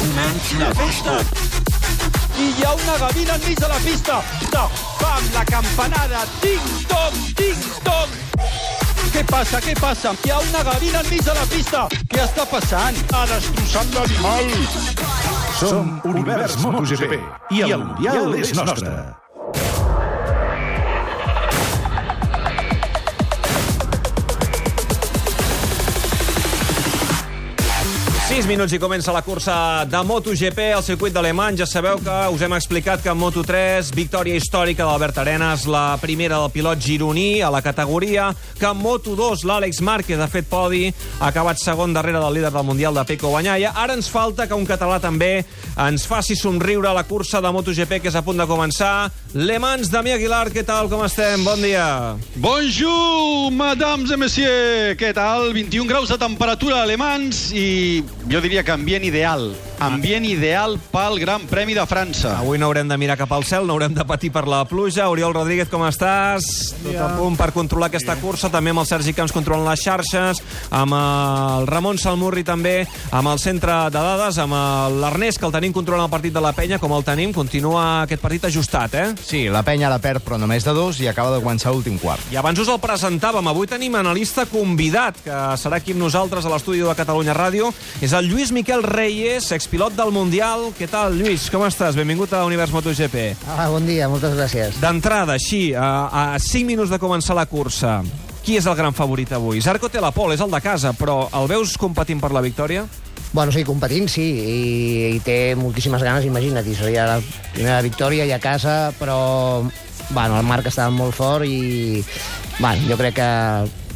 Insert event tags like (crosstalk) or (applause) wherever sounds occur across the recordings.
Quina festa! I hi ha una gavina enmig de la pista. No, fam, la campanada. Ting-tong, ting-tong. Què passa, què passa? Hi ha una gavina enmig de la pista. Què està passant? Ha destrossat l'animal. Som Univers MotoGP i el Mundial és nostre. 6 minuts i comença la cursa de MotoGP al circuit d'Alemany. Ja sabeu que us hem explicat que en Moto3, victòria històrica d'Albert Arenas, la primera del pilot gironí a la categoria, que en Moto2 l'Àlex Márquez ha fet podi, ha acabat segon darrere del líder del Mundial de Peco Banyaia. Ara ens falta que un català també ens faci somriure la cursa de MotoGP que és a punt de començar. Le Mans, Damià Aguilar, què tal, com estem? Bon dia. Bonjour, mesdames et messieurs. Què tal? 21 graus de temperatura a Alemans i jo diria que ambient ideal. Ambient ideal pel Gran Premi de França. Avui no haurem de mirar cap al cel, no haurem de patir per la pluja. Oriol Rodríguez, com estàs? Tot a punt per controlar aquesta cursa, també amb el Sergi Camps controlant les xarxes, amb el Ramon Salmurri també, amb el centre de dades, amb l'Ernest, que el tenim controlant el partit de la penya, com el tenim, continua aquest partit ajustat, eh? Sí, la penya la perd, però només de dos, i acaba de començar l'últim quart. I abans us el presentàvem. Avui tenim analista convidat, que serà aquí amb nosaltres a l'estudi de Catalunya Ràdio. És el Lluís Miquel Reyes, expilot del Mundial. Què tal, Lluís? Com estàs? Benvingut a Univers MotoGP. Ah, bon dia, moltes gràcies. D'entrada, així, a, a 5 minuts de començar la cursa, qui és el gran favorit avui? Zarco té la pol, és el de casa, però el veus competint per la victòria? Bueno, sí, competint, sí, i, i té moltíssimes ganes, imagina't, i seria la primera victòria i a casa, però bueno, el Marc estava molt fort i bueno, jo crec que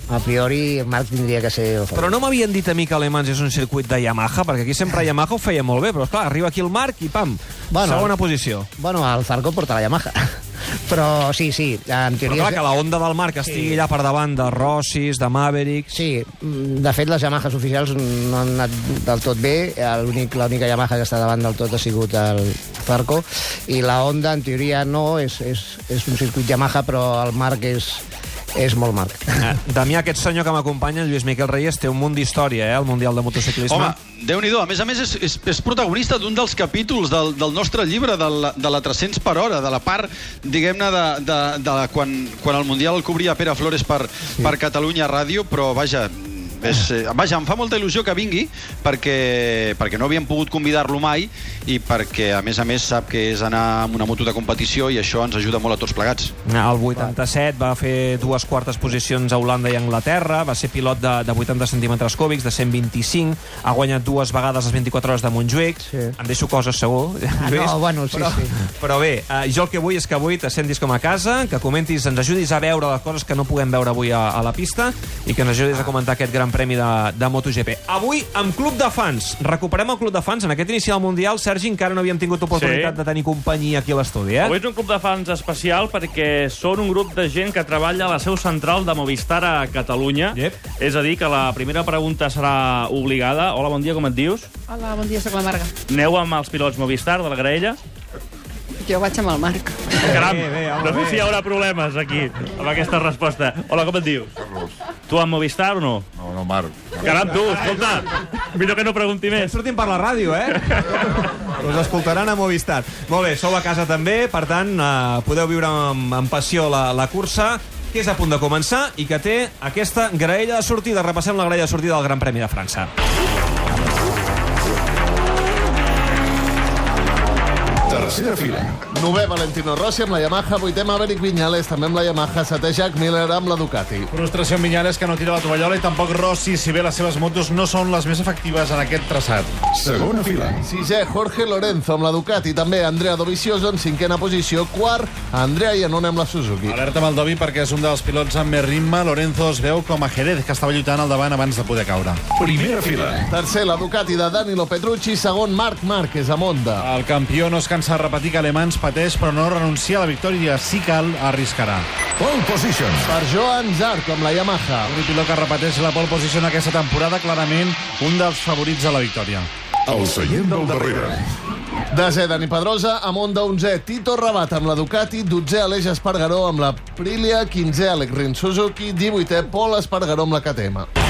a priori Marc tindria que ser el. Però no m'havien dit a mi que Alemans és un circuit de Yamaha, perquè aquí sempre Yamaha ho feia molt bé, però esclar, arriba aquí el Marc i pam, Bueno, segona posició. Bueno, el Zarco porta la Yamaha. (laughs) Però sí, sí, en Però teoria... clar, que la onda del Marc estigui allà per davant de Rossis, de Mavericks... Sí, de fet les Yamahas oficials no han anat del tot bé, l'únic l'única Yamaha que està davant del tot ha sigut el Zarco, i la Honda en teoria no, és, és, és un circuit Yamaha, però el Marc és, és molt Marc. Eh, Damià, aquest senyor que m'acompanya, el Lluís Miquel Reyes, té un munt d'història, eh, al Mundial de Motociclisme. Home, déu nhi A més a més, és, és, és protagonista d'un dels capítols del, del nostre llibre, de la, de la 300 per hora, de la part, diguem-ne, de, de, de quan, quan el Mundial el cobria Pere Flores per, sí. per Catalunya Ràdio, però vaja, és, eh, vaja, em fa molta il·lusió que vingui perquè, perquè no havíem pogut convidar-lo mai i perquè, a més a més, sap que és anar amb una moto de competició i això ens ajuda molt a tots plegats. El 87 va fer dues quartes posicions a Holanda i Anglaterra, va ser pilot de, de 80 centímetres cúbics, de 125, ha guanyat dues vegades les 24 hores de Montjuïc, Sí. em deixo coses segur, Ah, Lluís, no, bueno, sí, però, sí. però bé, eh, jo el que vull és que avui te sentis com a casa, que comentis, ens ajudis a veure les coses que no puguem veure avui a, a la pista i que ens ajudis a comentar aquest gran premi de, de MotoGP. Avui, amb Club de Fans. Recuperem el Club de Fans. En aquest inici del Mundial, Sergi, encara no havíem tingut oportunitat Sí. de tenir companyia aquí a l'estudi, eh? Avui és un club de fans especial perquè són un grup de gent que treballa a la seu central de Movistar a Catalunya. Yep. És a dir, que la primera pregunta serà obligada. Hola, bon dia, com et dius? Hola, bon dia, sóc la Marga. Aneu amb els pilots Movistar de la graella? Jo vaig amb el Marc. Caram, bé, home, no sé bé. si hi haurà problemes aquí amb aquesta resposta. Hola, com et dius? Carlos. Tu amb Movistar o no? No, no, Marc. Caram, tu, escolta, millor que no pregunti més. Sortim per la ràdio, eh? (laughs) Us escoltaran a Movistar. Molt bé, sou a casa també, per tant, eh, podeu viure amb, amb passió la, la cursa, que és a punt de començar i que té aquesta graella de sortida. Repassem la graella de sortida del Gran Premi de França. Tercera fila. Nové Valentino Rossi amb la Yamaha, vuitè Maverick Viñales, també amb la Yamaha, setè Jack Miller amb la Ducati. Frustració en Viñales, que no tira la tovallola, i tampoc Rossi, si bé les seves motos no són les més efectives en aquest traçat. Segona fila. Sisè, Jorge Lorenzo amb la Ducati, també Andrea Dovizioso en cinquena posició, quart, Andrea Iannone amb la Suzuki. Alerta amb el Dovi perquè és un dels pilots amb més ritme. Lorenzo es veu com a Jerez, que estava lluitant al davant abans de poder caure. Primera fila. Tercer, la Ducati de Danilo Petrucci, segon, Marc Márquez amb Honda. El campió no es cansa repetir que Alemans pateix, però no renuncia a la victòria. Si cal, arriscarà. Pole position. Per Joan Zarco amb la Yamaha. Un pilot que repeteix la pole position aquesta temporada, clarament un dels favorits a la victòria. El seient del darrere. Desè, Dani Pedrosa, amb Honda 11è, Tito Rabat amb la Ducati, 12è, Aleix Espargaró amb la Aprilia, 15è, Alec Rin Suzuki, 18è, Pol Espargaró amb la KTM.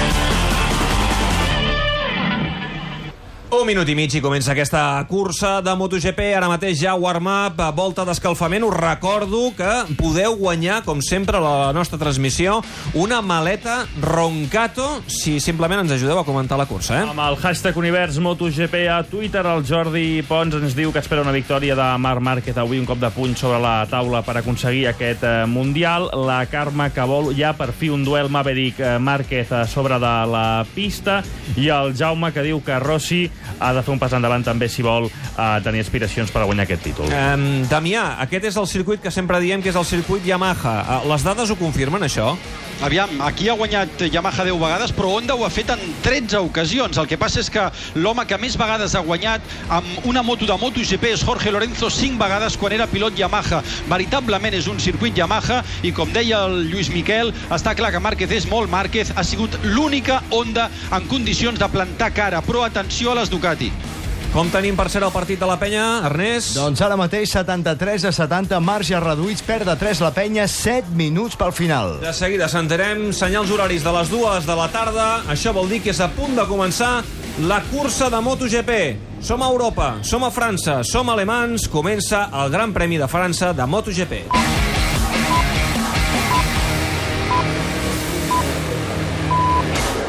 Un minut i mig i comença aquesta cursa de MotoGP. Ara mateix ja warm-up, volta d'escalfament. Us recordo que podeu guanyar, com sempre, la nostra transmissió, una maleta Roncato, si simplement ens ajudeu a comentar la cursa. Eh? Amb el hashtag Univers MotoGP a Twitter, el Jordi Pons ens diu que espera una victòria de Marc Márquez avui, un cop de puny sobre la taula per aconseguir aquest eh, Mundial. La Carme que vol ja per fi un duel Maverick eh, Márquez a sobre de la pista i el Jaume que diu que Rossi ha de fer un pas endavant també si vol eh, tenir aspiracions per a guanyar aquest títol. Um, Damià, aquest és el circuit que sempre diem que és el circuit Yamaha. Uh, les dades ho confirmen, això? Aviam, aquí ha guanyat Yamaha 10 vegades, però Honda ho ha fet en 13 ocasions. El que passa és que l'home que més vegades ha guanyat amb una moto de MotoGP és Jorge Lorenzo 5 vegades quan era pilot Yamaha. Veritablement és un circuit Yamaha i com deia el Lluís Miquel, està clar que Márquez és molt Márquez, ha sigut l'única Honda en condicions de plantar cara. Però atenció a les Ducati. Com tenim per ser el partit de la penya, Ernest? Doncs ara mateix 73 a 70, marges reduïts, perd de 3 la penya, 7 minuts pel final. De seguida sentirem senyals horaris de les dues de la tarda. Això vol dir que és a punt de començar la cursa de MotoGP. Som a Europa, som a França, som alemans, comença el Gran Premi de França de MotoGP.